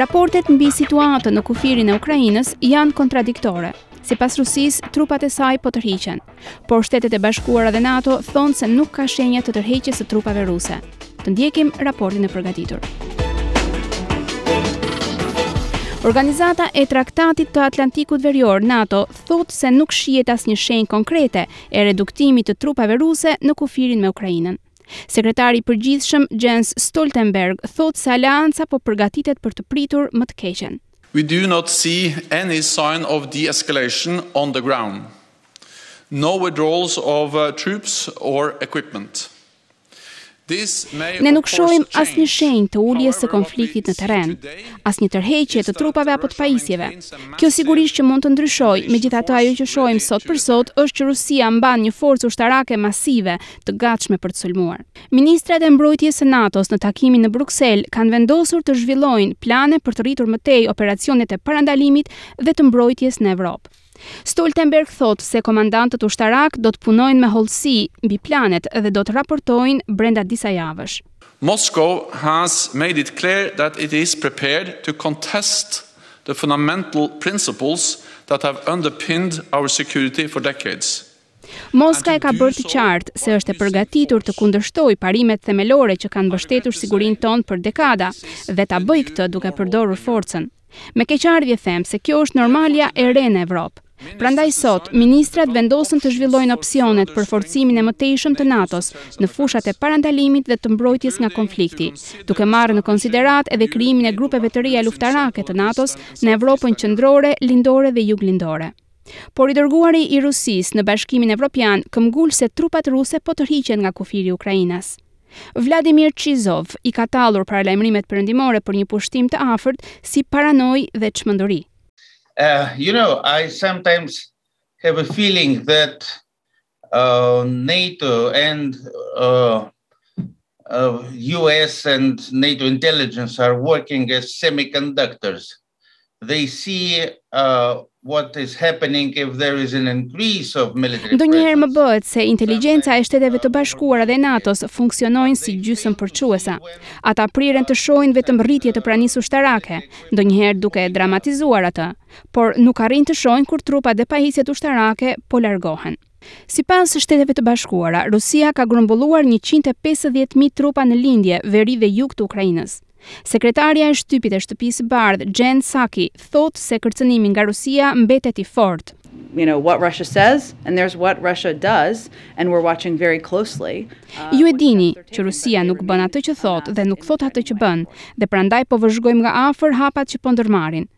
Raportet mbi situatën në kufirin e Ukrainës janë kontradiktore. Sipas Rusisë, trupat e saj po tërhiqen, por Shtetet e Bashkuara dhe NATO thonë se nuk ka shenja të tërheqjes së trupave ruse. Të ndjekim raportin e përgatitur. Organizata e Traktatit të Atlantikut Verior, NATO, thotë se nuk shihet asnjë shenjë konkrete e reduktimit të trupave ruse në kufirin me Ukrainën. Sekretari i Përgjithshëm, Jens Stoltenberg, thotë se aleanca po përgatitet për të pritur më të keqen. We do not see any sign of de-escalation on the ground. No withdrawals of troops or equipment. This may of course change. Ne nuk shohim asnjë shenjë të uljes së konfliktit në terren, asnjë tërheqje të trupave apo të pajisjeve. Kjo sigurisht që mund të ndryshojë, megjithatë ajo që shohim sot për sot është që Rusia mban një forcë ushtarake masive të gatshme për të sulmuar. Ministrat e Mbrojtjes së NATO-s në takimin në Bruksel kanë vendosur të zhvillojnë plane për të rritur më tej operacionet e parandalimit dhe të mbrojtjes në Evropë. Stoltenberg thotë se komandantët ushtarakë do të punojnë me hollësi mbi planet dhe do të raportojnë brenda disa javësh. Moscow has made it clear that it is prepared to contest the fundamental principles that have underpinned our security for decades. Moska e ka bërë të qartë se është e përgatitur të kundërshtojë parimet themelore që kanë mbështetur sigurinë tonë për dekada dhe ta bëjë këtë duke përdorur forcën. Me keqardhje them se kjo është normalja e re në Evropë. Prandaj sot, ministrat vendosën të zhvillojnë opsionet për forcimin e mëtejshëm të NATO-s në fushat e parandalimit dhe të mbrojtjes nga konflikti, duke marrë në konsideratë edhe krijimin e grupeve të reja luftarake të NATO-s në Evropën qendrore, lindore dhe juglindore. Por i dërguari i Rusisë në Bashkimin Evropian këmbëngul se trupat ruse po tërhiqen nga kufiri ukrainas. Vladimir Chizov i ka tallur paralajmërimet perëndimore për një pushtim të afërt si paranojë dhe çmenduri. Uh, you know, I sometimes have a feeling that uh, NATO and uh, uh, US and NATO intelligence are working as semiconductors. They see uh, what is happening if there is an increase of military Ndonjëherë më bëhet se inteligjenca e Shteteve të Bashkuara dhe NATO-s funksionojnë si gjysmëpërçues. Ata priren të shohin vetëm rritje të pranisë ushtarake, ndonjëherë duke e dramatizuar atë. por nuk arrijnë të shohin kur trupat dhe pajisjet ushtarake po largohen. Sipas Shteteve të Bashkuara, Rusia ka grumbulluar njëqind e pesëdhjetë mijë trupa në lindje, veri dhe jug të Ukrainës. Sekretarja e Shtypit e Shtëpisë së Bardhë, Jen Psaki, thotë se kërcënimi nga Rusia mbetet i fortë. Uh, Ju e dini që Rusia nuk bën atë që thotë dhe nuk thotë atë që bën, dhe prandaj po vëzhgojmë nga afër hapat që po ndërmarrin.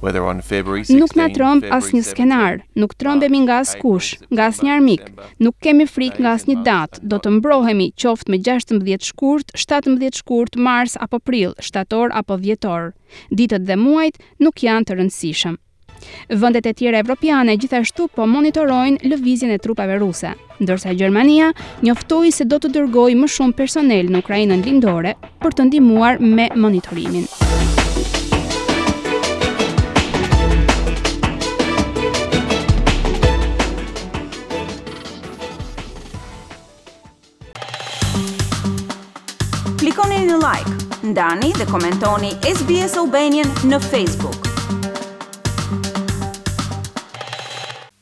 Nuk na trëmb asnjë skenar, nuk trëmbemi nga askush, nga asnjë armik, nuk kemi frikë nga asnjë datë, do të mbrohemi, qoftë me gjashtëmbëdhjetë shkurt, shtatëmbëdhjetë shkurt, mars apo prill, shtator apo dhjetor. Ditët dhe muajt nuk janë të rëndësishëm. Vendet e tjera evropiane gjithashtu po monitorojnë lëvizjen e trupave ruse. ndërsa Gjermania njoftoi se do të dërgojë më shumë personel në Ukrainën lindore për të ndihmuar me monitorimin. Klikoni në like, ndani dhe komentoni SBS Albanian në Facebook.